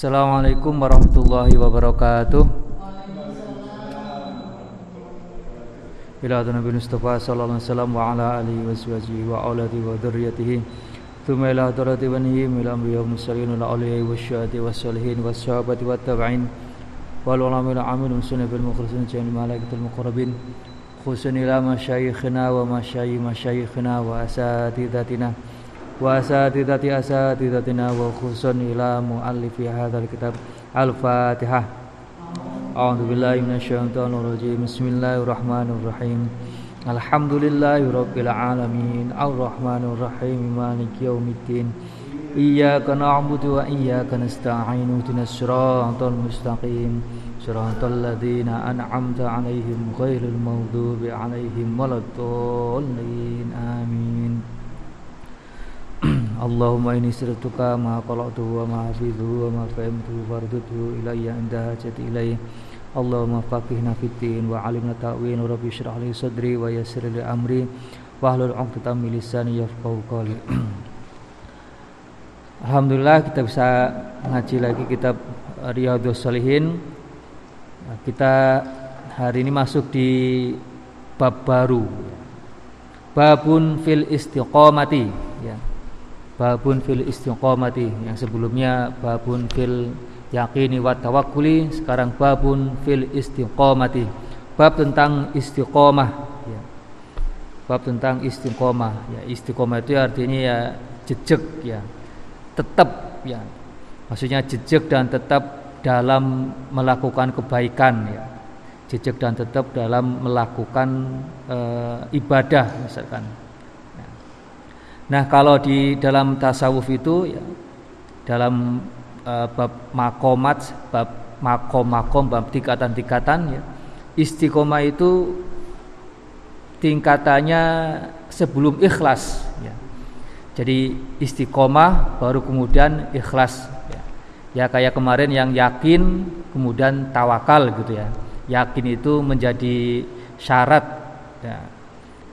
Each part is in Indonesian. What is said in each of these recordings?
Assalamualaikum warahmatullahi wabarakatuh. Ila Nabi Mustafa sallallahu alaihi wasallam wa ala alihi wa sahbihi wa auladi wa dzurriyyatihi. Thumma ila hadrati banihim ila amri wa mursalin wa awliya wa syuhada wa salihin wa sahabati wa tabi'in wal ulama ila amin وأساتذة أساتذتنا وخصوصا إلى مؤلف هذا الكتاب الفاتحة أعوذ بالله من الشيطان الرجيم بسم الله الرحمن الرحيم الحمد لله رب العالمين الرحمن الرحيم مالك يوم الدين إياك نعبد وإياك نستعين اهدنا الصراط المستقيم صراط الذين أنعمت عليهم غير المغضوب عليهم ولا الضالين آمين Allahumma ini sirtuka ma qala'tuhu wa ma hafidhuhu wa ma fahimtuhu fardudhu ilayya inda hajati ilayhi Allahumma faqihna fiddin wa alimna ta'win rabbi syrah li sadri wa yassir li amri. Wa hlul 'uqdatam min lisani yafqahu qawli. Alhamdulillah kita bisa ngaji lagi kitab Riyadhus Shalihin. Kita hari ini masuk di bab baru. Babun fil istiqomati ya babun fil istiqomati yang sebelumnya babun fil yakini wa tawakkuli sekarang babun fil istiqomati bab tentang istiqomah ya. bab tentang istiqomah ya. Istiqomah itu artinya ya jejak ya. Tetap ya. Maksudnya jejak dan tetap dalam melakukan kebaikan ya. Jejak dan tetap dalam melakukan e, ibadah misalkan Nah, kalau di dalam tasawuf itu ya, dalam uh, bab makomat, bab makom-makom, bab tingkatan-tingkatan ya, istiqomah itu tingkatannya sebelum ikhlas ya. Jadi istiqomah baru kemudian ikhlas ya. ya kayak kemarin yang yakin kemudian tawakal gitu ya. Yakin itu menjadi syarat ya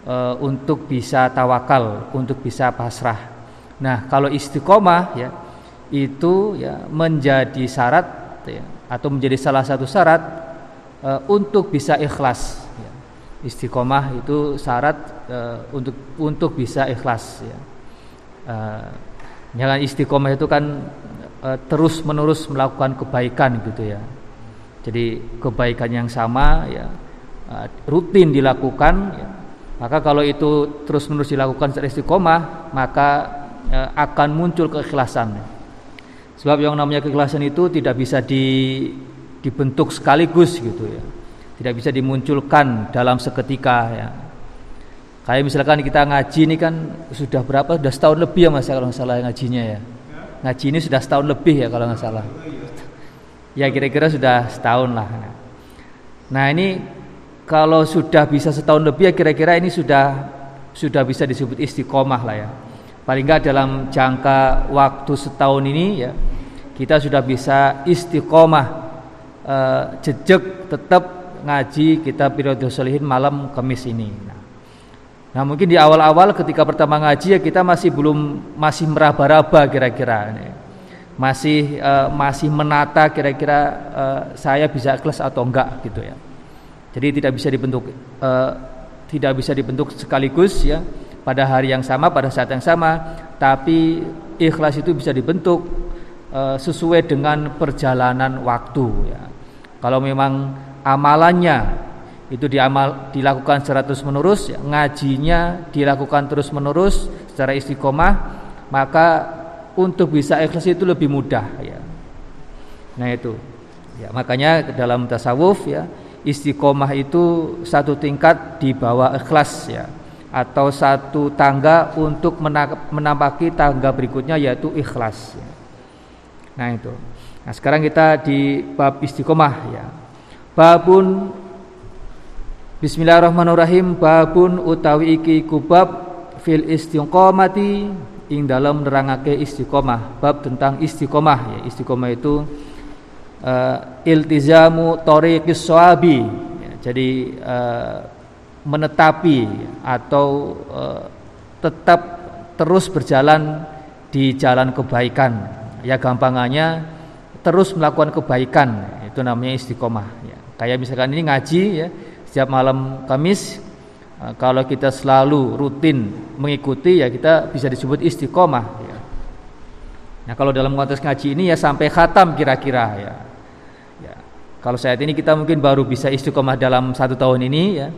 e, untuk bisa tawakal, untuk bisa pasrah. Nah, kalau istiqomah ya itu ya menjadi syarat ya, atau menjadi salah satu syarat e, untuk bisa ikhlas. Ya. Istiqomah itu syarat e, untuk untuk bisa ikhlas. Ya. E, jangan istiqomah itu kan e, terus menerus melakukan kebaikan gitu ya. Jadi kebaikan yang sama ya rutin dilakukan ya, maka kalau itu terus-menerus dilakukan secara istiqomah, maka e, akan muncul keikhlasan. Sebab yang namanya keikhlasan itu tidak bisa di, dibentuk sekaligus gitu ya. Tidak bisa dimunculkan dalam seketika ya. Kayak misalkan kita ngaji ini kan sudah berapa? Sudah setahun lebih ya Mas kalau nggak salah ngajinya ya. Ngaji ini sudah setahun lebih ya kalau nggak salah. Ya kira-kira sudah setahun lah. Nah ini kalau sudah bisa setahun lebih ya kira-kira ini sudah sudah bisa disebut istiqomah lah ya. Paling enggak dalam jangka waktu setahun ini ya kita sudah bisa istiqomah e, jejak tetap ngaji kita periode solihin malam Kamis ini. Nah, nah mungkin di awal-awal ketika pertama ngaji ya kita masih belum masih meraba-raba kira-kira masih e, masih menata kira-kira e, saya bisa kelas atau enggak gitu ya. Jadi tidak bisa dibentuk uh, tidak bisa dibentuk sekaligus ya pada hari yang sama pada saat yang sama, tapi ikhlas itu bisa dibentuk uh, sesuai dengan perjalanan waktu ya. Kalau memang amalannya itu diamal dilakukan secara terus menerus, ya, ngajinya dilakukan terus menerus secara istiqomah, maka untuk bisa ikhlas itu lebih mudah ya. Nah itu. Ya, makanya dalam tasawuf ya istiqomah itu satu tingkat di bawah ikhlas ya atau satu tangga untuk menampaki tangga berikutnya yaitu ikhlas ya. Nah itu. Nah sekarang kita di bab istiqomah ya. Babun Bismillahirrahmanirrahim babun utawi iki kubab fil istiqomati ing dalam nerangake istiqomah bab tentang istiqomah ya istiqomah itu uh, iltizamu tariqis sawabi ya, jadi uh, menetapi atau uh, tetap terus berjalan di jalan kebaikan. Ya gampangannya terus melakukan kebaikan. Itu namanya istiqomah ya. kayak misalkan ini ngaji ya. Setiap malam Kamis kalau kita selalu rutin mengikuti ya kita bisa disebut istiqomah ya. nah kalau dalam konteks ngaji ini ya sampai khatam kira-kira ya kalau saat ini kita mungkin baru bisa istiqomah dalam satu tahun ini ya.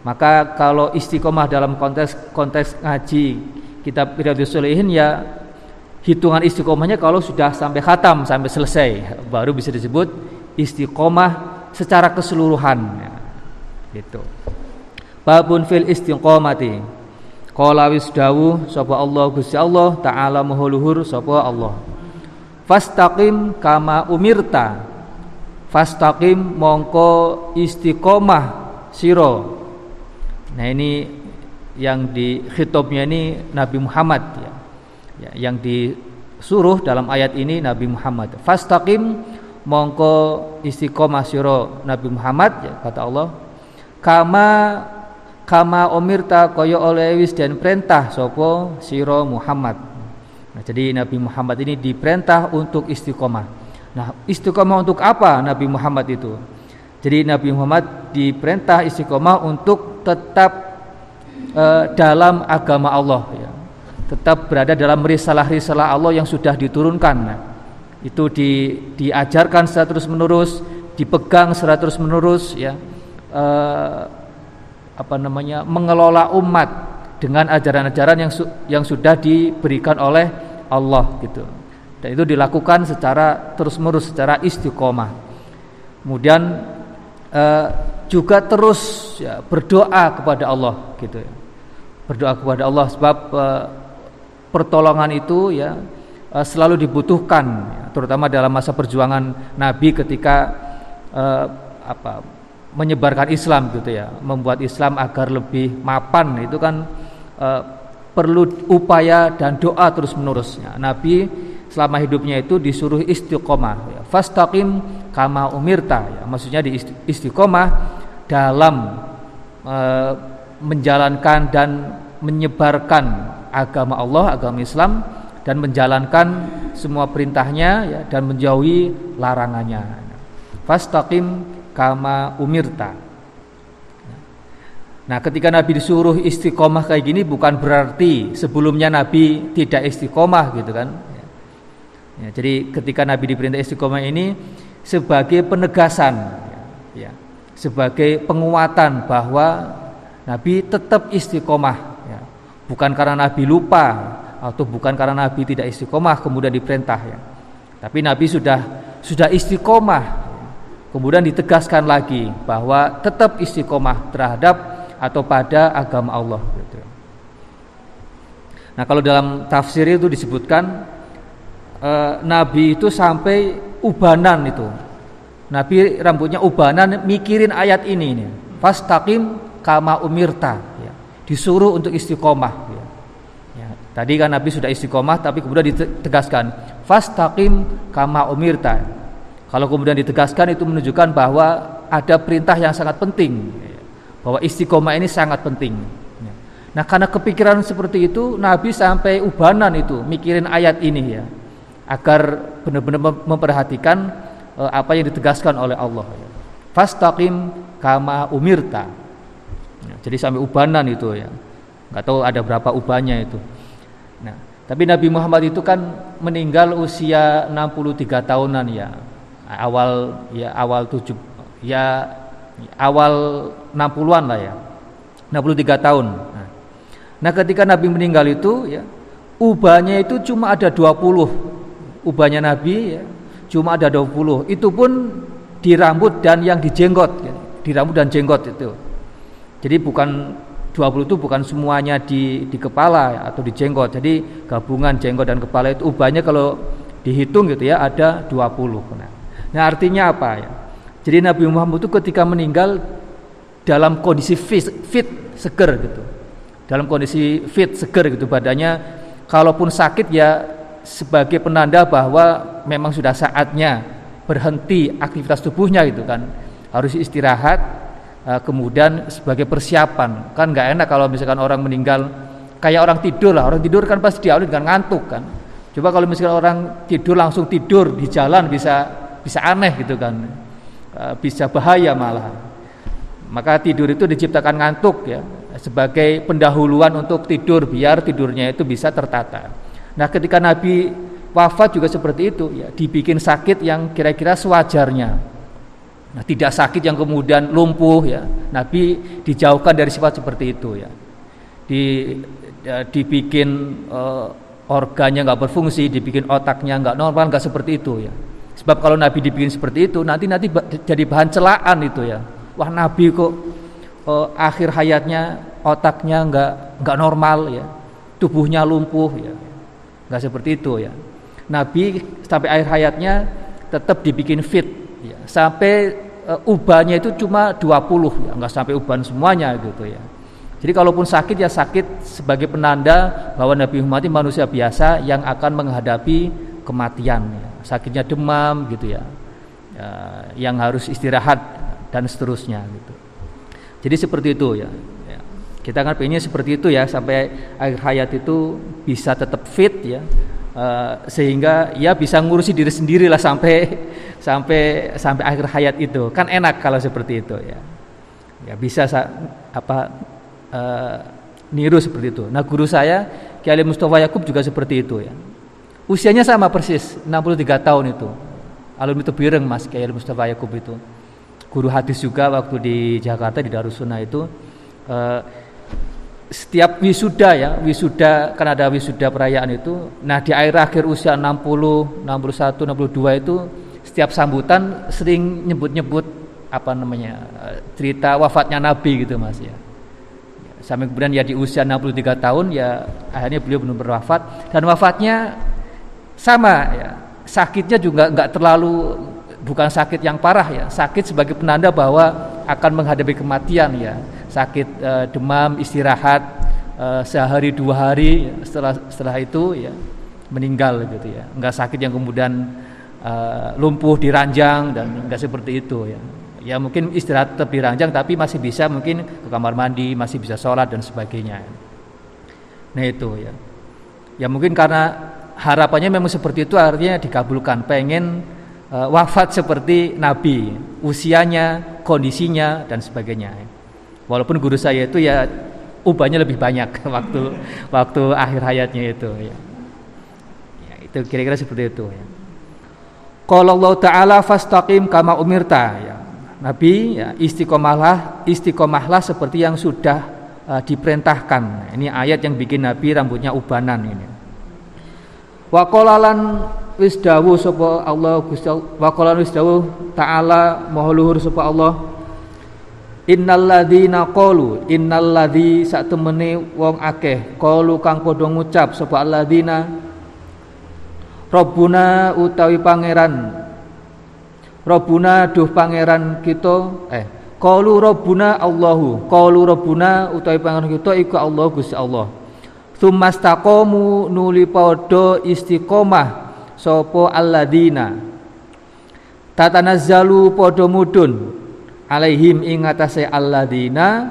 Maka kalau istiqomah dalam konteks konteks ngaji kitab Riyadhus Shalihin ya hitungan istiqomahnya kalau sudah sampai khatam sampai selesai baru bisa disebut istiqomah secara keseluruhan ya. gitu. Babun fil istiqomati. Qala wis dawu sapa Allah Gusti Allah taala mahuluhur sapa Allah. Fastaqim kama umirta fastaqim mongko istiqomah siro nah ini yang di khitabnya ini Nabi Muhammad ya. Ya, yang disuruh dalam ayat ini Nabi Muhammad. Fastaqim mongko istiqomah siro Nabi Muhammad ya, kata Allah. Kama kama omirta koyo oleh wis dan perintah sopo siro Muhammad. Nah, jadi Nabi Muhammad ini diperintah untuk istiqomah nah istiqomah untuk apa Nabi Muhammad itu jadi Nabi Muhammad diperintah istiqomah untuk tetap uh, dalam agama Allah ya tetap berada dalam risalah-risalah Allah yang sudah diturunkan. Nah, itu di, diajarkan secara terus menerus, dipegang secara terus menerus, ya, eh, apa namanya, mengelola umat dengan ajaran-ajaran yang su, yang sudah diberikan oleh Allah gitu. Dan itu dilakukan secara terus menerus, secara istiqomah. Kemudian eh, juga terus ya, berdoa kepada Allah gitu ya. Berdoa kepada Allah sebab eh, pertolongan itu ya eh, selalu dibutuhkan ya, terutama dalam masa perjuangan Nabi ketika eh, apa menyebarkan Islam gitu ya membuat Islam agar lebih mapan itu kan eh, perlu upaya dan doa terus menerusnya Nabi selama hidupnya itu disuruh istiqomah ya. fastaqim kama umirta ya maksudnya di istiqomah dalam eh, menjalankan dan menyebarkan agama Allah, agama Islam dan menjalankan semua perintahnya ya, dan menjauhi larangannya. Fastaqim kama umirta. Nah, ketika Nabi disuruh istiqomah kayak gini bukan berarti sebelumnya Nabi tidak istiqomah gitu kan. Ya, jadi ketika Nabi diperintah istiqomah ini sebagai penegasan ya, ya, sebagai penguatan bahwa Nabi tetap istiqomah bukan karena Nabi lupa atau bukan karena Nabi tidak istiqomah kemudian diperintah ya. Tapi Nabi sudah sudah istiqomah. Kemudian ditegaskan lagi bahwa tetap istiqomah terhadap atau pada agama Allah gitu. Nah, kalau dalam tafsir itu disebutkan eh, Nabi itu sampai ubanan itu. Nabi rambutnya ubanan mikirin ayat ini nih. Fastaqim kama umirta disuruh untuk istiqomah ya. ya. Tadi kan Nabi sudah istiqomah tapi kemudian ditegaskan fastaqim kama umirta. Kalau kemudian ditegaskan itu menunjukkan bahwa ada perintah yang sangat penting ya. bahwa istiqomah ini sangat penting. Ya. Nah, karena kepikiran seperti itu Nabi sampai ubanan itu mikirin ayat ini ya. Agar benar-benar memperhatikan uh, apa yang ditegaskan oleh Allah ya. Fastaqim kama umirta jadi sampai ubanan itu ya. Nggak tahu ada berapa ubannya itu. Nah, tapi Nabi Muhammad itu kan meninggal usia 63 tahunan ya. Awal ya awal 7 ya awal 60-an lah ya. 63 tahun. Nah, nah, ketika Nabi meninggal itu ya ubahnya itu cuma ada 20. Ubahnya Nabi ya cuma ada 20. Itu pun di rambut dan yang di jenggot ya. Di rambut dan jenggot itu. Jadi bukan 20 itu bukan semuanya di di kepala atau di jenggot. Jadi gabungan jenggot dan kepala itu ubahnya kalau dihitung gitu ya ada 20. Nah, nah artinya apa ya? Jadi Nabi Muhammad itu ketika meninggal dalam kondisi fit, fit seger gitu. Dalam kondisi fit seger gitu badannya kalaupun sakit ya sebagai penanda bahwa memang sudah saatnya berhenti aktivitas tubuhnya gitu kan. Harus istirahat Eh, kemudian sebagai persiapan kan nggak enak kalau misalkan orang meninggal kayak orang tidur lah orang tidur kan pasti diawali dengan ngantuk kan Coba kalau misalnya orang tidur langsung tidur di jalan bisa bisa aneh gitu kan, e, bisa bahaya malah. Maka tidur itu diciptakan ngantuk ya sebagai pendahuluan untuk tidur biar tidurnya itu bisa tertata. Nah, ketika Nabi wafat juga seperti itu ya, dibikin sakit yang kira-kira sewajarnya. Nah, tidak sakit yang kemudian lumpuh ya. Nabi dijauhkan dari sifat seperti itu ya. Di ya, dibikin uh, organnya nggak berfungsi, dibikin otaknya nggak normal, nggak seperti itu ya. Sebab kalau Nabi dibikin seperti itu, nanti nanti jadi bahan celaan itu ya. Wah Nabi kok uh, akhir hayatnya otaknya nggak nggak normal ya, tubuhnya lumpuh ya, nggak seperti itu ya. Nabi sampai akhir hayatnya tetap dibikin fit ya. sampai uh, ubannya itu cuma 20 ya, nggak sampai uban semuanya gitu ya. Jadi kalaupun sakit ya sakit sebagai penanda bahwa Nabi Muhammad itu manusia biasa yang akan menghadapi kematian. Ya. Sakitnya demam gitu ya, ya, yang harus istirahat dan seterusnya gitu. Jadi seperti itu ya. Kita kan pengennya seperti itu ya sampai akhir hayat itu bisa tetap fit ya. Uh, sehingga ya bisa ngurusi diri sendiri lah sampai sampai sampai akhir hayat itu kan enak kalau seperti itu ya ya bisa apa uh, niru seperti itu. Nah guru saya Kiai Mustafa Yakub juga seperti itu ya. Usianya sama persis 63 tahun itu. Alumni itu bireng Mas Kiai Mustafa Yakub itu. Guru hadis juga waktu di Jakarta di Darussunnah itu uh, setiap wisuda ya, wisuda kan ada wisuda perayaan itu. Nah, di akhir akhir usia 60, 61, 62 itu setiap sambutan sering nyebut-nyebut apa namanya? Cerita wafatnya Nabi gitu Mas ya sampai kemudian ya di usia 63 tahun ya akhirnya beliau benar-benar wafat dan wafatnya sama ya sakitnya juga nggak terlalu bukan sakit yang parah ya sakit sebagai penanda bahwa akan menghadapi kematian ya sakit e, demam istirahat e, sehari dua hari setelah setelah itu ya meninggal gitu ya. Nggak sakit yang kemudian e, lumpuh di ranjang dan nggak seperti itu ya. Ya mungkin istirahat tetap diranjang tapi masih bisa mungkin ke kamar mandi masih bisa sholat dan sebagainya. Nah itu ya. Ya mungkin karena harapannya memang seperti itu artinya dikabulkan. Pengen wafat seperti Nabi usianya kondisinya dan sebagainya walaupun guru saya itu ya ubahnya lebih banyak waktu waktu akhir hayatnya itu ya, ya itu kira-kira seperti itu ya kalau Allah Ta'ala fastaqim kama umirta ya Nabi ya, istiqomahlah istiqomahlah seperti yang sudah uh, diperintahkan. Ini ayat yang bikin Nabi rambutnya ubanan ini. Wa qalalan wis dawuh Allah Gusti wa qalan wis dawuh taala maha luhur Allah Innal ladzina qalu innal ladzi sak temene wong akeh. Qalu kang padha ngucap sapa alladzina? Rabbuna utawi pangeran. Robuna duh pangeran kita eh qalu Robuna Allahu. Qalu Robuna utawi pangeran kita iku Allah Gusti Allah. Tsumastaqamu nuli padha istiqomah sapa alladzina? Tatanazzalu padha mudun alaihim ing atase alladzina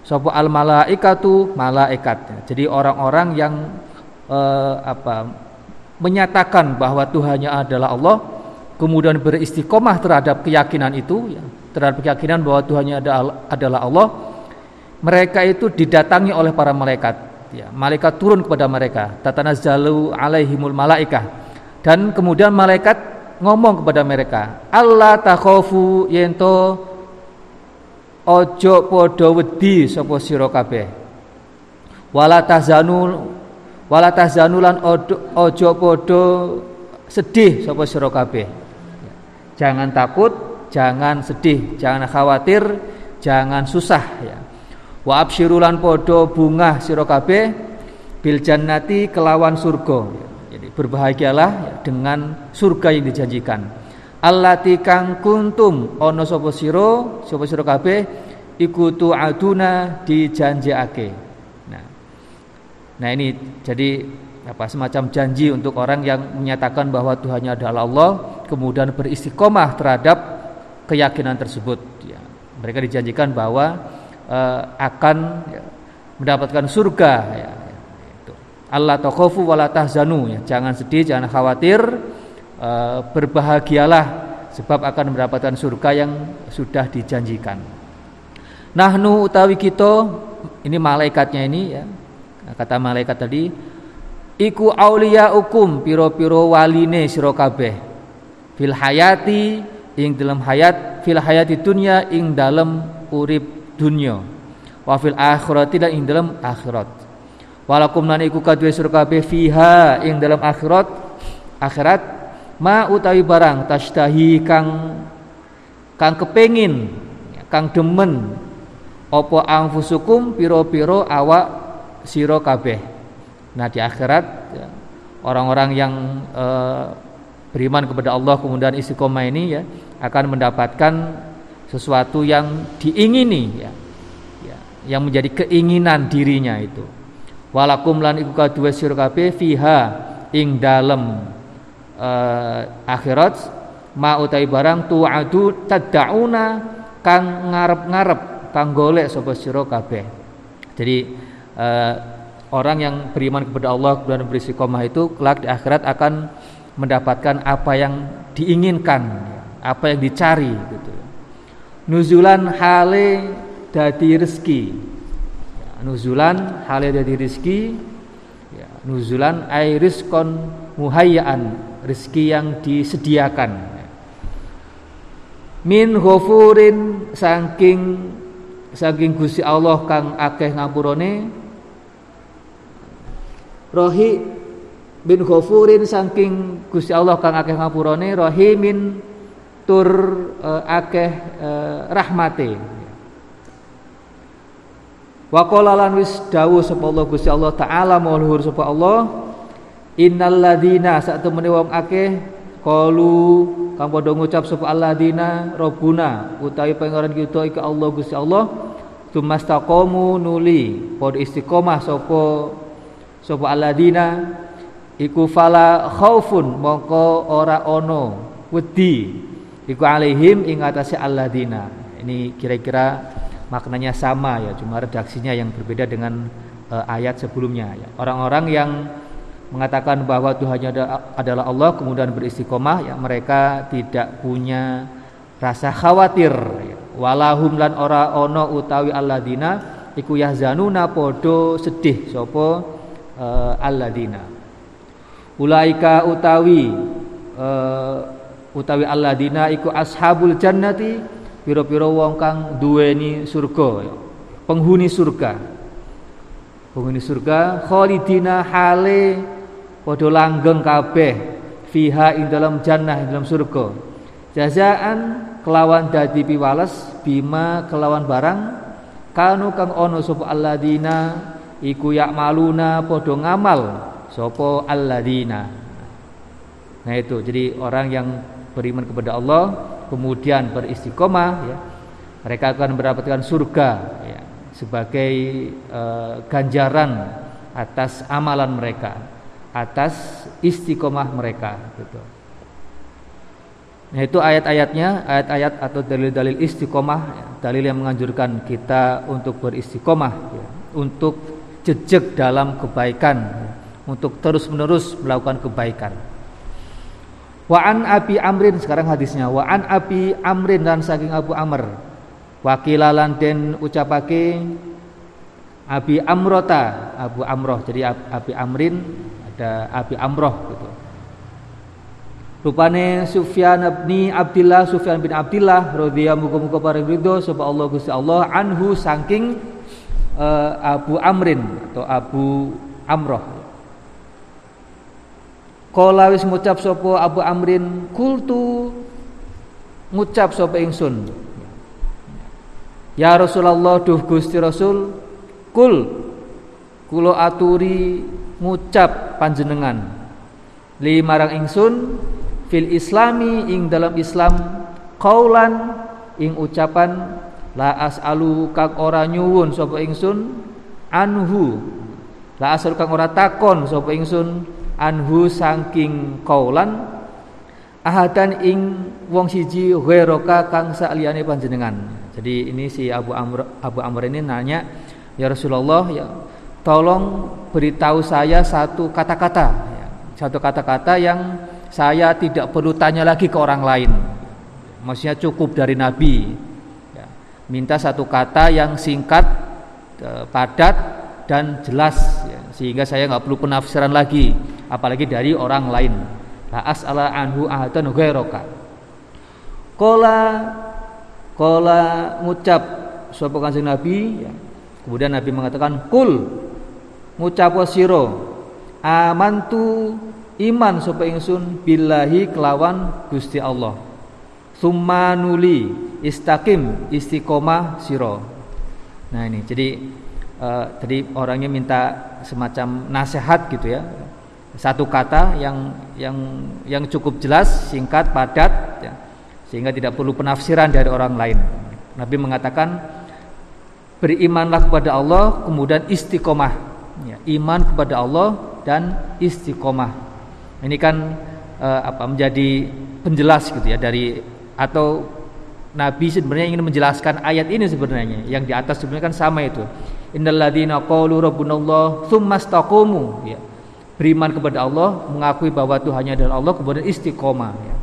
sapa al malaikatu malaikat jadi orang-orang yang eh, apa menyatakan bahwa Tuhannya adalah Allah kemudian beristiqomah terhadap keyakinan itu ya, terhadap keyakinan bahwa Tuhannya adalah Allah mereka itu didatangi oleh para malaikat ya. Malaikat turun kepada mereka. Tatanazzalu alaihimul malaikah. Dan kemudian malaikat ngomong kepada mereka Allah takhofu yento ojo podo wedi sapa sira kabeh wala tahzanu wala tahzanulan ojo podo sedih sapa sira kabeh Jangan takut, jangan sedih, jangan khawatir, jangan susah ya. Wa absyirulan podo bunga sira kabeh bil jannati kelawan surga. Jadi berbahagialah dengan surga yang dijanjikan. Allati kang kuntum ono sapa sira, sapa sira kabeh iku tu'aduna dijanjiake. Nah. Nah ini jadi apa semacam janji untuk orang yang menyatakan bahwa Tuhannya adalah Allah kemudian beristiqomah terhadap keyakinan tersebut ya. mereka dijanjikan bahwa uh, akan ya, mendapatkan surga ya, itu. Allah takhafu wala tahzanu ya. Jangan sedih, jangan khawatir, e, berbahagialah sebab akan mendapatkan surga yang sudah dijanjikan. Nahnu utawi kita ini malaikatnya ini ya. Kata malaikat tadi, iku aulia ukum piro-piro waline sira kabeh. Fil hayati ing dalam hayat fil hayati dunya ing dalam urip dunya. Wa fil akhirati ing dalam akhirat walakum lan iku kadue sira kabeh fiha ing dalam akhirat akhirat ma utawi barang tashtahi kang kang kepengin kang demen. Apa angfusukum piro-piro awak sira kabeh. Nah di akhirat ya, orang-orang yang uh, beriman kepada Allah kemudian istiqomah ini ya akan mendapatkan sesuatu yang diingini ya, ya yang menjadi keinginan dirinya itu. Walakum lan iku sira kabeh fiha ing dalem uh, akhirat ma utai barang tu'adu tad'una kang ngarep-ngarep kang golek sapa sira kabeh. Jadi uh, orang yang beriman kepada Allah dan beristiqomah itu kelak di akhirat akan mendapatkan apa yang diinginkan apa yang dicari gitu. Nuzulan hale dadi rezeki. Nuzulan hal dari rizki ya, nuzulan ay rizkon muhayyaan rizki yang disediakan. Min ghafurin saking saking Gusti Allah kang akeh ngapurane rohi bin ghafurin saking Gusti Allah kang akeh ngapurane rahimin tur uh, akeh uh, rahmate. Wa qala lan wis dawuh sapa Allah Gusti Allah taala mau luhur sapa Allah innal ladina sak temene wong akeh qalu kang padha ngucap sapa alladzina rabbuna utawi pangeran kita iki Allah Gusti Allah tumastaqamu nuli padha istiqomah sapa sapa alladzina iku fala khaufun mongko ora ono wedi iku alaihim ing atase alladzina ini kira-kira maknanya sama ya cuma redaksinya yang berbeda dengan uh, ayat sebelumnya ya. Orang-orang yang mengatakan bahwa Tuhannya adalah Allah kemudian beristiqomah ya mereka tidak punya rasa khawatir. Ya. walahum lan ora ono utawi alladina iku yahzanuna podo sedih sopo uh, alladina ulaika utawi uh, utawi alladina iku ashabul jannati piro-piro wong kang duweni surga penghuni surga. Penghuni surga khalidina hale padha langgeng kabeh fiha ing dalam jannah ing dalam surga. Jazaan kelawan dadi piwales bima kelawan barang kanu kang ono sapa alladzina iku maluna padha ngamal sapa alladzina nah itu. Jadi orang yang beriman kepada Allah kemudian beristiqomah ya, mereka akan mendapatkan surga ya, sebagai uh, ganjaran atas amalan mereka, atas istiqomah mereka gitu. Nah itu ayat-ayatnya, ayat-ayat atau dalil-dalil istiqomah, ya, dalil yang menganjurkan kita untuk beristiqomah, ya, untuk jejak dalam kebaikan, ya, untuk terus-menerus melakukan kebaikan. Wa an Abi Amrin sekarang hadisnya. Wa an Abi Amrin dan saking Abu Amr. Wakilalan den ucapake Abi Amrota, Abu Amroh. Jadi Abi Amrin ada Abi Amroh gitu. Rupane Sufyan bin Abdullah Sufyan bin Abdullah radhiyallahu muga-muga paring ridho sapa Allah Gusti Allah anhu saking uh, Abu Amrin atau Abu Amroh Kala wis ngucap sapa Abu Amrin kultu ngucap sapa ingsun Ya Rasulullah duh Gusti Rasul kul kula aturi ngucap panjenengan. Li marang ingsun fil islami ing dalam Islam kaulan ing ucapan la as'alu kang ora nyuwun sapa ingsun anhu. La as'alu kang ora takon sapa ingsun anhu saking kaulan ahadan ing wong siji ghairaka kang saliyane panjenengan. Jadi ini si Abu Amr Abu Amr ini nanya, "Ya Rasulullah, ya tolong beritahu saya satu kata-kata ya. satu kata-kata yang saya tidak perlu tanya lagi ke orang lain maksudnya cukup dari Nabi ya. minta satu kata yang singkat e, padat dan jelas ya. sehingga saya nggak perlu penafsiran lagi apalagi dari orang lain la as'ala anhu ahadan ghairaka kola kola ngucap sapa kanjeng Nabi kemudian Nabi mengatakan kul ngucap siro amantu iman sapa ingsun billahi kelawan Gusti Allah. Summa nuli istakim istiqomah siro nah ini jadi uh, tadi orangnya minta semacam nasihat gitu ya. Satu kata yang yang yang cukup jelas singkat padat ya, sehingga tidak perlu penafsiran dari orang lain. Nabi mengatakan berimanlah kepada Allah kemudian istiqomah ya, iman kepada Allah dan istiqomah. Ini kan uh, apa menjadi penjelas gitu ya dari atau Nabi sebenarnya ingin menjelaskan ayat ini sebenarnya yang di atas sebenarnya kan sama itu. Innalladzina qalu rabbunallah tsumastaqamu ya beriman kepada Allah mengakui bahwa Tuhannya adalah Allah kemudian istiqomah ya.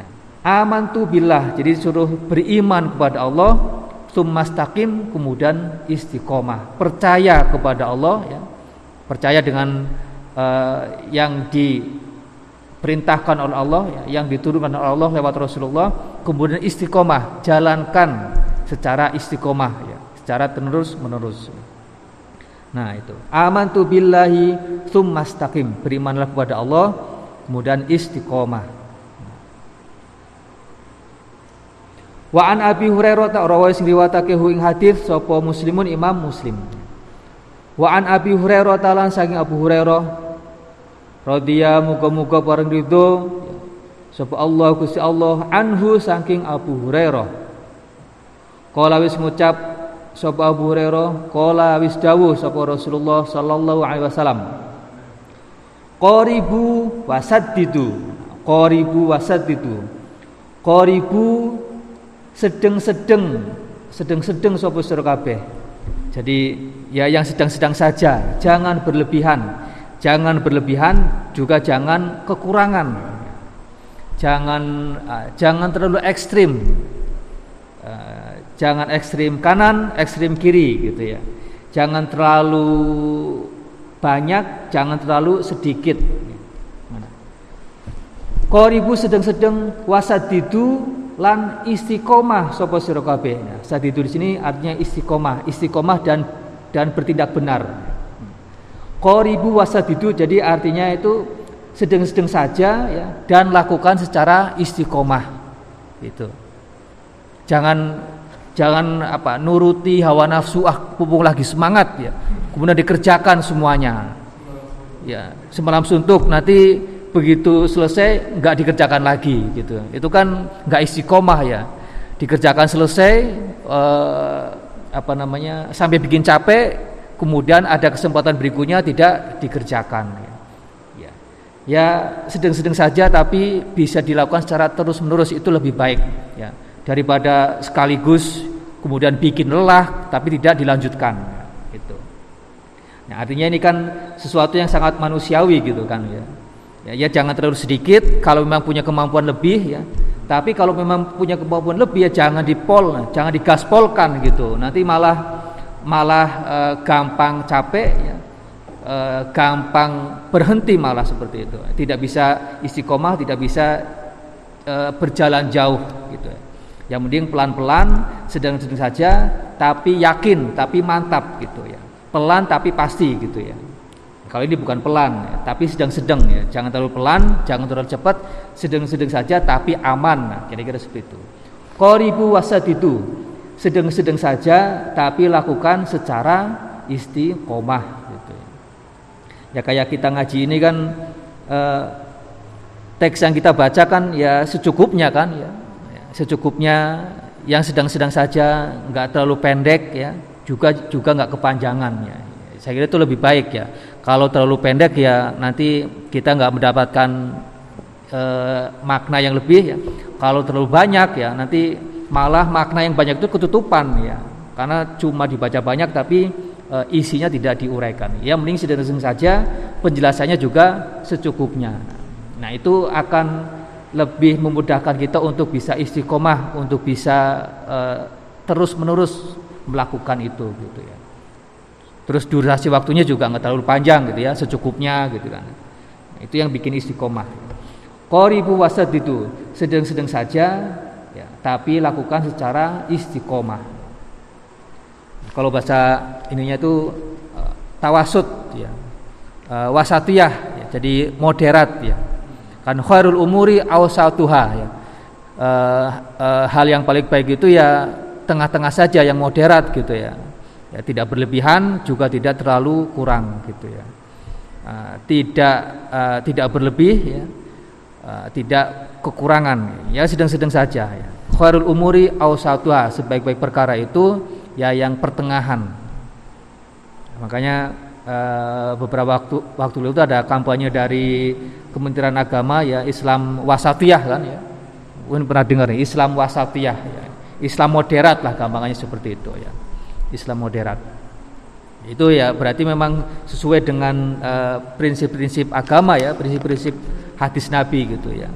Nah amantu billah. Jadi suruh beriman kepada Allah summastaqim kemudian istiqomah. Percaya kepada Allah ya. Percaya dengan uh, yang diperintahkan oleh Allah ya, yang diturunkan oleh Allah lewat Rasulullah kemudian istiqomah. Jalankan secara istiqomah ya secara terus menerus nah itu. Amantu billahi summastaqim berimanlah kepada Allah kemudian istiqomah Wa an Abi Hurairah ta rawi sing riwayatake hu ing hadis sapa Muslimun Imam Muslim. Wa an Abi Hurairah talan saking Abu Hurairah radhiya muga-muga pareng ridho sapa Allah Gusti Allah anhu saking Abu Hurairah. Kala wis ngucap sapa Abu Hurairah, kala wis dawuh sapa Rasulullah sallallahu alaihi wasallam. Qaribu wasaddidu. Qaribu wasaddidu. Qaribu sedeng-sedeng sedeng-sedeng sapa sira kabeh. Jadi ya yang sedang-sedang saja, jangan berlebihan. Jangan berlebihan juga jangan kekurangan. Jangan uh, jangan terlalu ekstrim. Uh, jangan ekstrim kanan, ekstrim kiri gitu ya. Jangan terlalu banyak, jangan terlalu sedikit. Koribu sedang-sedang wasadidu lan istiqomah sapa sira kabeh. Nah, saat itu di sini artinya istiqomah, istiqomah dan dan bertindak benar. Qoribu wasadidu jadi artinya itu sedang-sedang saja ya dan lakukan secara istiqomah. Itu. Jangan jangan apa nuruti hawa nafsu ah pupuk lagi semangat ya. Kemudian dikerjakan semuanya. Ya, semalam suntuk nanti begitu selesai nggak dikerjakan lagi gitu. Itu kan nggak istiqomah ya. Dikerjakan selesai eh, apa namanya sampai bikin capek kemudian ada kesempatan berikutnya tidak dikerjakan ya ya, ya sedang-sedang saja tapi bisa dilakukan secara terus menerus itu lebih baik ya. Daripada sekaligus kemudian bikin lelah tapi tidak dilanjutkan gitu. Nah artinya ini kan sesuatu yang sangat manusiawi gitu kan ya Ya, ya jangan terlalu sedikit kalau memang punya kemampuan lebih ya. Tapi kalau memang punya kemampuan lebih ya jangan dipol, jangan digaspolkan gitu. Nanti malah malah e, gampang capek ya. E, gampang berhenti malah seperti itu. Tidak bisa istiqomah, tidak bisa e, berjalan jauh gitu ya. Yang penting pelan-pelan, sedang-sedang saja, tapi yakin, tapi mantap gitu ya. Pelan tapi pasti gitu ya. Kalau ini bukan pelan, tapi sedang-sedang ya. Jangan terlalu pelan, jangan terlalu cepat, sedang-sedang saja tapi aman. Nah, kira-kira seperti itu. Qoribu wasadidu. Sedang-sedang saja tapi lakukan secara istiqomah gitu ya. ya kayak kita ngaji ini kan eh, teks yang kita baca kan ya secukupnya kan ya secukupnya yang sedang-sedang saja, nggak terlalu pendek ya, juga juga nggak kepanjangan ya. Saya kira itu lebih baik ya kalau terlalu pendek ya nanti kita nggak mendapatkan e, makna yang lebih ya. Kalau terlalu banyak ya nanti malah makna yang banyak itu ketutupan ya. Karena cuma dibaca banyak tapi e, isinya tidak diuraikan. Ya mending sederhana saja, penjelasannya juga secukupnya. Nah, itu akan lebih memudahkan kita untuk bisa istiqomah, untuk bisa e, terus-menerus melakukan itu gitu ya. Terus durasi waktunya juga nggak terlalu panjang gitu ya, secukupnya gitu kan. Itu yang bikin istiqomah. Qoribu wasat itu sedang-sedang saja ya, tapi lakukan secara istiqomah. Kalau bahasa ininya itu uh, tawasud ya. Uh, wasatiyah ya, jadi moderat ya. Kan khairul umuri awsatuha ya. Uh, uh, hal yang paling baik itu ya tengah-tengah saja yang moderat gitu ya. Ya tidak berlebihan juga tidak terlalu kurang gitu ya. Uh, tidak uh, tidak berlebih ya uh, tidak kekurangan ya sedang-sedang saja ya. Khairul umuri awsatuha sebaik-baik perkara itu ya yang pertengahan. Makanya uh, beberapa waktu waktu itu ada kampanye dari Kementerian Agama ya Islam wasatiyah kan ya. Mungkin pernah dengar nih Islam wasatiyah ya. Islam moderat lah gampangannya seperti itu ya. Islam moderat. Itu ya berarti memang sesuai dengan eh, prinsip-prinsip uh, agama ya, prinsip-prinsip hadis Nabi gitu ya.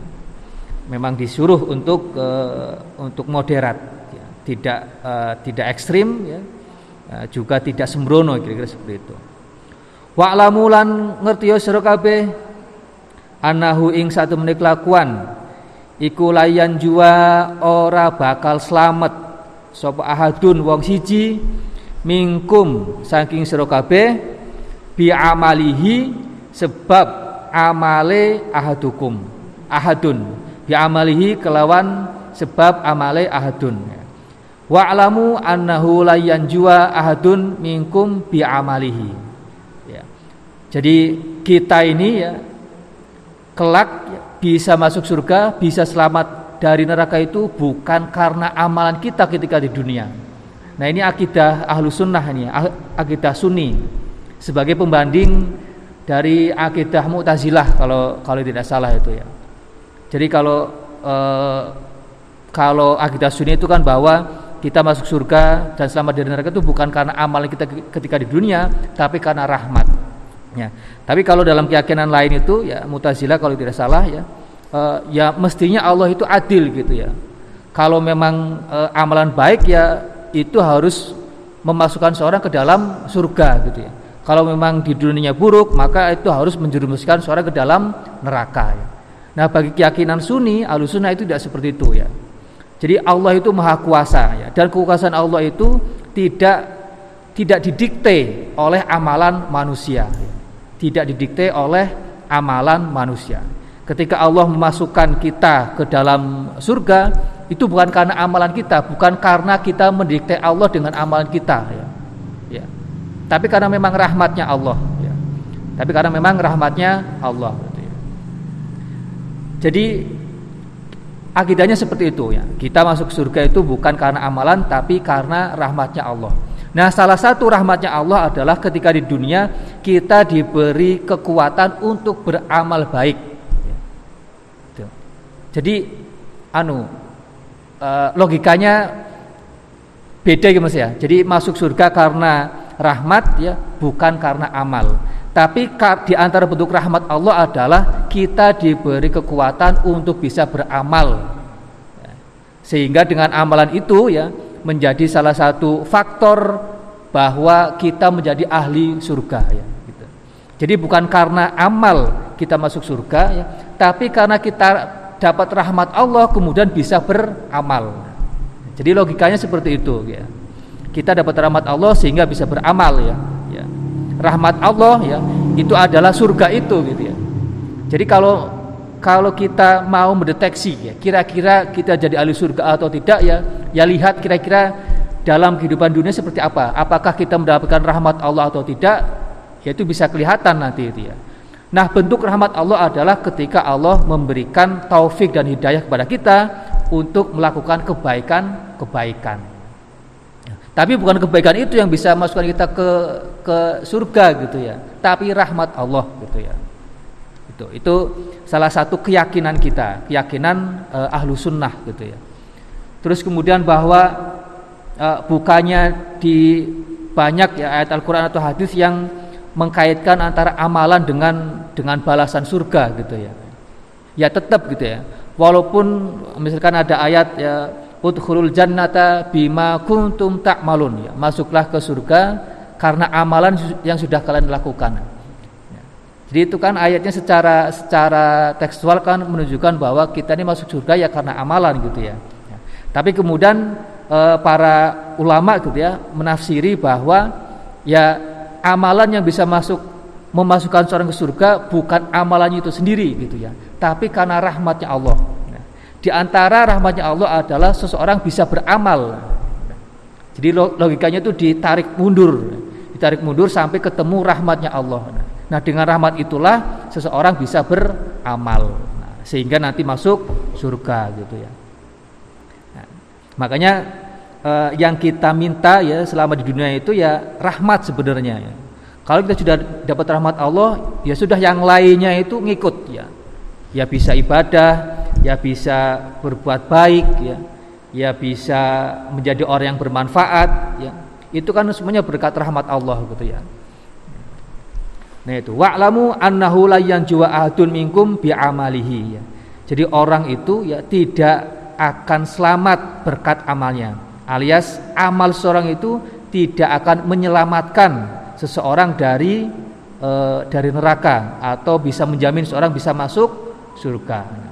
Memang disuruh untuk uh, untuk moderat, ya. tidak uh, tidak ekstrim ya, uh, juga tidak sembrono kira-kira seperti itu. Wa'lamu ngerti ya sira kabeh anahu ing satu menit lakuan iku layan jua ora bakal selamat sapa ahadun wong siji mingkum saking sira kabeh bi amalihi sebab amale ahadukum. Ahadun. Bi amalihi kelawan sebab amale ahadun. Wa alamu annahu la yanjua ahadun minkum bi amalihi. Ya. jadi kita ini ya kelak bisa masuk surga bisa selamat dari neraka itu bukan karena amalan kita ketika di dunia nah ini akidah ahlu sunnah ini akidah sunni sebagai pembanding dari akidah Mu'tazilah kalau kalau tidak salah itu ya. Jadi kalau eh, kalau akidah Sunni itu kan bahwa kita masuk surga dan selamat dari neraka itu bukan karena amal kita ketika di dunia, tapi karena rahmat. Ya. Tapi kalau dalam keyakinan lain itu ya Mu'tazilah kalau tidak salah ya eh, ya mestinya Allah itu adil gitu ya. Kalau memang eh, amalan baik ya itu harus memasukkan seorang ke dalam surga gitu ya. Kalau memang di dunia buruk, maka itu harus menjerumuskan seorang ke dalam neraka. Ya. Nah, bagi keyakinan Sunni, Ahlussunnah itu tidak seperti itu ya. Jadi Allah itu maha kuasa ya, dan kekuasaan Allah itu tidak tidak didikte oleh amalan manusia. Tidak didikte oleh amalan manusia. Ketika Allah memasukkan kita ke dalam surga, itu bukan karena amalan kita, bukan karena kita mendikte Allah dengan amalan kita ya tapi karena memang rahmatnya Allah ya. tapi karena memang rahmatnya Allah gitu ya. jadi akidahnya seperti itu ya kita masuk surga itu bukan karena amalan tapi karena rahmatnya Allah nah salah satu rahmatnya Allah adalah ketika di dunia kita diberi kekuatan untuk beramal baik ya. Jadi anu eh, logikanya beda gitu mas ya jadi masuk surga karena rahmat ya bukan karena amal. Tapi di antara bentuk rahmat Allah adalah kita diberi kekuatan untuk bisa beramal. Sehingga dengan amalan itu ya menjadi salah satu faktor bahwa kita menjadi ahli surga ya. Gitu. Jadi bukan karena amal kita masuk surga ya, tapi karena kita dapat rahmat Allah kemudian bisa beramal. Jadi logikanya seperti itu ya kita dapat rahmat Allah sehingga bisa beramal ya. ya. Rahmat Allah ya itu adalah surga itu gitu ya. Jadi kalau kalau kita mau mendeteksi ya kira-kira kita jadi ahli surga atau tidak ya ya lihat kira-kira dalam kehidupan dunia seperti apa. Apakah kita mendapatkan rahmat Allah atau tidak? Ya itu bisa kelihatan nanti itu ya. Nah, bentuk rahmat Allah adalah ketika Allah memberikan taufik dan hidayah kepada kita untuk melakukan kebaikan-kebaikan. Tapi bukan kebaikan itu yang bisa masukkan kita ke ke surga gitu ya, tapi rahmat Allah gitu ya. Itu itu salah satu keyakinan kita, keyakinan uh, ahlu sunnah gitu ya. Terus kemudian bahwa uh, bukannya di banyak ya ayat Al-Qur'an atau hadis yang mengkaitkan antara amalan dengan dengan balasan surga gitu ya. Ya tetap gitu ya. Walaupun misalkan ada ayat ya udkhulul jannata bima kuntum ta'malun ya. Masuklah ke surga karena amalan yang sudah kalian lakukan. Ya. Jadi itu kan ayatnya secara secara tekstual kan menunjukkan bahwa kita ini masuk surga ya karena amalan gitu ya. ya. Tapi kemudian e, para ulama gitu ya menafsiri bahwa ya amalan yang bisa masuk memasukkan seorang ke surga bukan amalannya itu sendiri gitu ya, tapi karena rahmatnya Allah. Di antara rahmatnya Allah adalah seseorang bisa beramal. Jadi logikanya itu ditarik mundur, ditarik mundur sampai ketemu rahmatnya Allah. Nah, dengan rahmat itulah seseorang bisa beramal, nah, sehingga nanti masuk surga gitu ya. Nah, makanya uh, yang kita minta ya selama di dunia itu ya rahmat sebenarnya ya. Kalau kita sudah dapat rahmat Allah, ya sudah yang lainnya itu ngikut ya. Ya bisa ibadah, ya bisa berbuat baik ya. Ya bisa menjadi orang yang bermanfaat ya. Itu kan semuanya berkat rahmat Allah gitu ya. Nah itu wa'lamu annahu la yanjuwa ahadun minkum bi amalihi ya. Jadi orang itu ya tidak akan selamat berkat amalnya alias amal seorang itu tidak akan menyelamatkan seseorang dari e, dari neraka atau bisa menjamin seorang bisa masuk surga.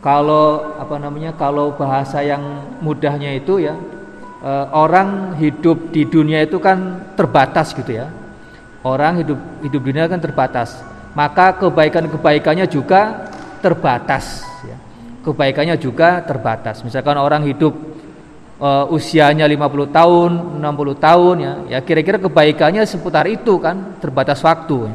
Kalau apa namanya? Kalau bahasa yang mudahnya itu ya e, orang hidup di dunia itu kan terbatas gitu ya. Orang hidup hidup dunia kan terbatas. Maka kebaikan-kebaikannya juga terbatas ya. Kebaikannya juga terbatas. Misalkan orang hidup uh, usianya 50 tahun, 60 tahun ya, ya kira-kira kebaikannya seputar itu kan, terbatas waktu.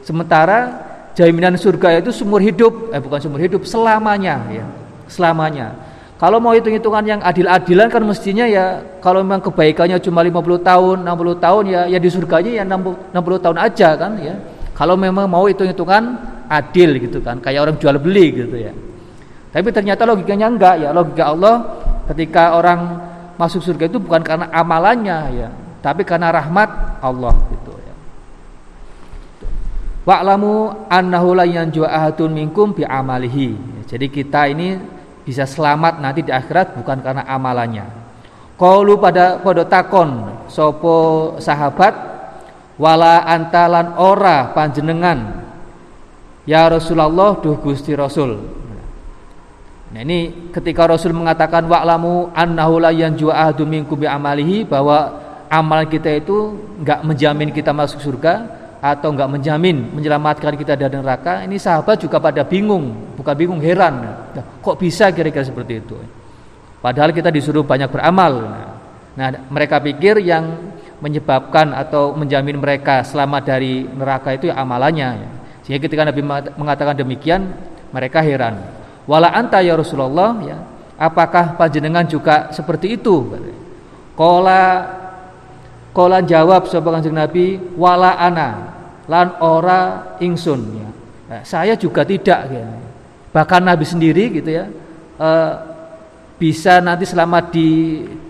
Sementara jaminan surga itu seumur hidup, eh bukan seumur hidup, selamanya ya, selamanya. Kalau mau hitung-hitungan yang adil-adilan kan mestinya ya kalau memang kebaikannya cuma 50 tahun, 60 tahun ya ya di surganya ya 60, 60 tahun aja kan ya. Kalau memang mau hitung-hitungan adil gitu kan, kayak orang jual beli gitu ya. Tapi ternyata logikanya enggak ya, logika Allah ketika orang masuk surga itu bukan karena amalannya ya, tapi karena rahmat Allah gitu ya. Wa'lamu annahu la yanju ahadun minkum bi amalihi. Jadi kita ini bisa selamat nanti di akhirat bukan karena amalannya. Qalu pada pada takon sopo sahabat wala antalan ora panjenengan ya Rasulullah duh Gusti Rasul Nah ini ketika Rasul mengatakan wa'lamu annahu la yanju ahadun minkum bi amalihi bahwa amal kita itu enggak menjamin kita masuk surga atau enggak menjamin menyelamatkan kita dari neraka, ini sahabat juga pada bingung, bukan bingung heran. Kok bisa kira-kira seperti itu? Padahal kita disuruh banyak beramal. Nah, mereka pikir yang menyebabkan atau menjamin mereka selamat dari neraka itu ya amalannya. Sehingga ketika Nabi mengatakan demikian, mereka heran wala anta ya Rasulullah ya. Apakah panjenengan juga seperti itu? Kola kola jawab sapa kanjeng Nabi wala ana lan ora ingsun ya. Nah, saya juga tidak ya. bahkan Nabi sendiri gitu ya eh, bisa nanti selamat di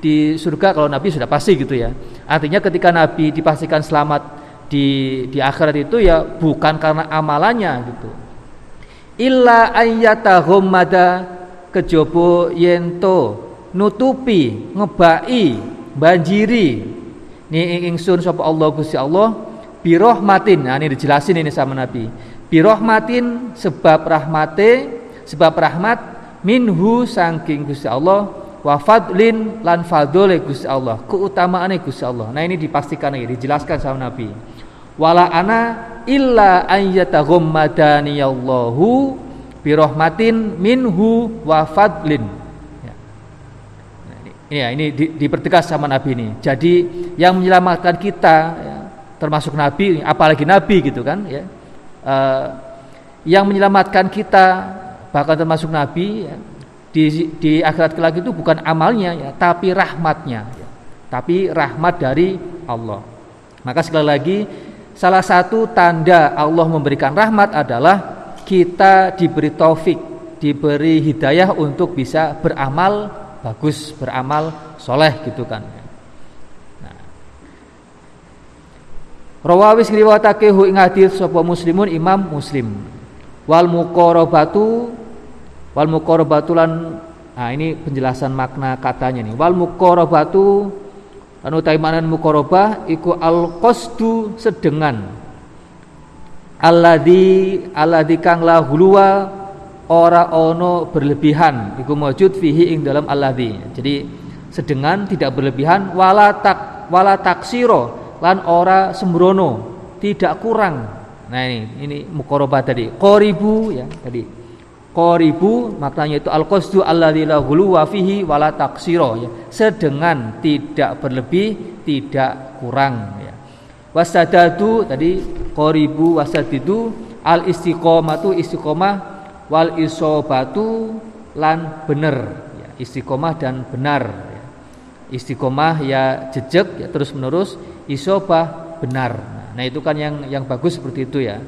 di surga kalau Nabi sudah pasti gitu ya. Artinya ketika Nabi dipastikan selamat di di akhirat itu ya bukan karena amalannya gitu illa ayyata ghammada kejaba yento nutupi ngebai banjiri. Ni ingsun sapa Allah Gusti Allah? Bi rahmatin. Nah ini dijelasin ini sama Nabi. Bi rahmatin sebab rahmate sebab rahmat minhu sangking Gusti Allah wa fadlin lan fadole Gusti Allah keutamaane Gusti Allah. Nah ini dipastikan lagi dijelaskan sama Nabi wala ana illa ayyataghammadani Allahu bi rahmatin minhu wa fadlin ya. Nah, ini, ya, ini di, dipertegas sama Nabi ini. Jadi yang menyelamatkan kita ya, termasuk Nabi, apalagi Nabi gitu kan ya. Uh, yang menyelamatkan kita bahkan termasuk Nabi ya, di, di akhirat kelak itu bukan amalnya ya, tapi rahmatnya ya. Tapi rahmat dari Allah. Maka sekali lagi Salah satu tanda Allah memberikan rahmat adalah kita diberi taufik, diberi hidayah untuk bisa beramal bagus, beramal soleh gitu kan. Nah, Rawawis ngriwatake hu ing hadis sapa muslimun Imam Muslim. Wal muqarabatu wal muqarabatu lan nah ini penjelasan makna katanya nih. Wal muqarabatu lan utawi makna muqarabah iku al qasdu sedengan. Alladzi alladzi kang la hulwa ora ono berlebihan iku maujud fihi ing dalam alladzi. Jadi sedengan tidak berlebihan wala tak wala taksiro lan ora sembrono, tidak kurang. Nah ini ini mukoroba tadi. Qoribu ya tadi. Qoribu maknanya itu al-qasdu alladzi la wa fihi wala ya. Sedengan tidak berlebih, tidak kurang ya. Wasadadu tadi qoribu wasadidu al istiqomatu istiqomah wal isobatu lan bener ya. istiqomah dan benar ya. istiqomah ya jejak ya terus menerus isobah benar. Nah, itu kan yang yang bagus seperti itu ya.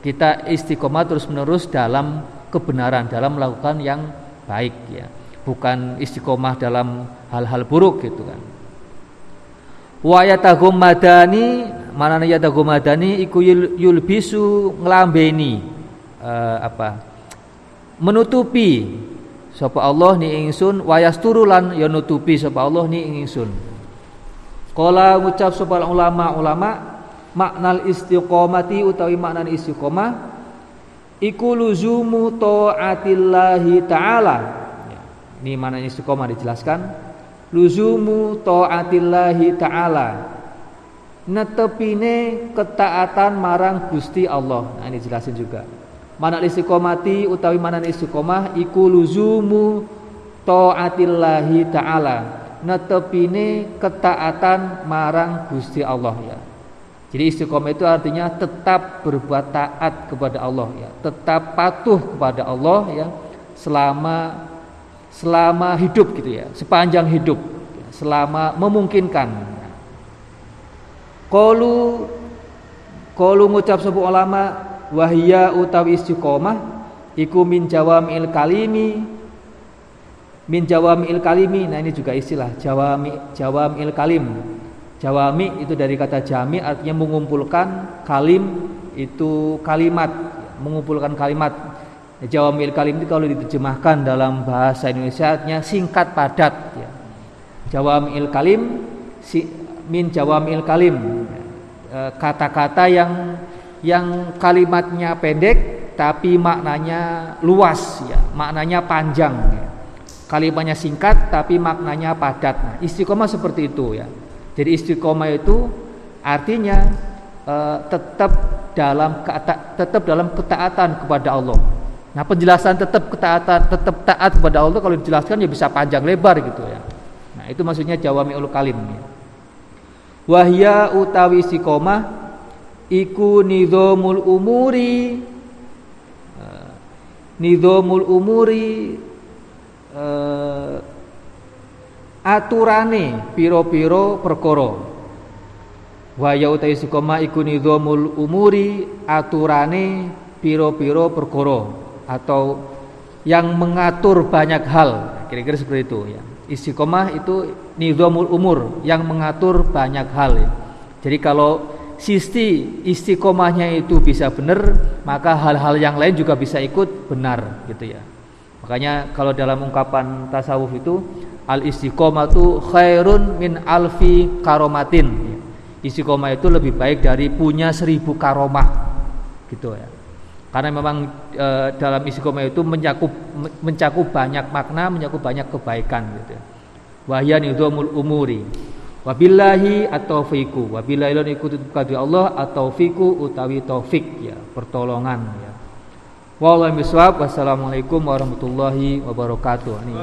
Kita istiqomah terus menerus dalam kebenaran, dalam melakukan yang baik ya. Bukan istiqomah dalam hal-hal buruk gitu kan. Wa yatagum madani mana yatagum madani iku yulbisu nglambeni uh, apa? menutupi sapa Allah ni ingsun wayasturulan ya nutupi sapa Allah ni ingsun Kala ngucap sapa ulama-ulama maknal istiqomati utawi makna istiqomah iku luzumu taatillahi taala. Ya, ini mana istiqomah dijelaskan. Luzumu taatillahi taala. Netepine ketaatan marang Gusti Allah. Nah, ini jelasin juga. Mana istiqomati utawi mana istiqomah iku luzumu taatillahi taala netepine ketaatan marang Gusti Allah ya. Jadi istiqomah itu artinya tetap berbuat taat kepada Allah ya, tetap patuh kepada Allah ya selama selama hidup gitu ya, sepanjang hidup, selama memungkinkan. Qalu qalu ngucap sebuah ulama wahya utawi istiqomah iku min jawamil kalimi. Min jawami'il kalimi nah ini juga istilah jawami jawami'il kalim jawami itu dari kata jami artinya mengumpulkan kalim itu kalimat mengumpulkan kalimat jawami'il kalim itu kalau diterjemahkan dalam bahasa Indonesia artinya singkat padat ya. kalim si, min jawami'il kalim e, kata-kata yang yang kalimatnya pendek tapi maknanya luas ya maknanya panjang ya kalimatnya singkat tapi maknanya padat. Nah, istiqomah seperti itu ya. Jadi istiqomah itu artinya e, tetap dalam tetap dalam ketaatan kepada Allah. Nah, penjelasan tetap ketaatan, tetap taat kepada Allah kalau dijelaskan ya bisa panjang lebar gitu ya. Nah, itu maksudnya jawami'ul kalim ya. Wahya utawi istiqomah iku nizamul umuri e, nizamul umuri uh, aturane piro-piro perkara. Wa ya utai istiqomah iku nizamul umuri aturane piro-piro perkara atau yang mengatur banyak hal. Kira-kira seperti itu ya. Istiqomah itu nizamul umur yang mengatur banyak hal ya. jadi kalau sisti istiqomahnya itu bisa benar maka hal-hal yang lain juga bisa ikut benar gitu ya. Makanya kalau dalam ungkapan tasawuf itu al istiqomatu khairun min alfi karomatin. Istiqomah itu lebih baik dari punya seribu karomah, gitu ya. Karena memang e, dalam istiqomah itu mencakup mencakup banyak makna, mencakup banyak kebaikan, gitu. Ya. Wahya nizamul umuri. Wabillahi atau fiku. Wabillahi lan ikuti Allah atau fiku utawi taufik ya, pertolongan ya. Wassalamualaikum warahmatullahi wabarakatuh. Ini.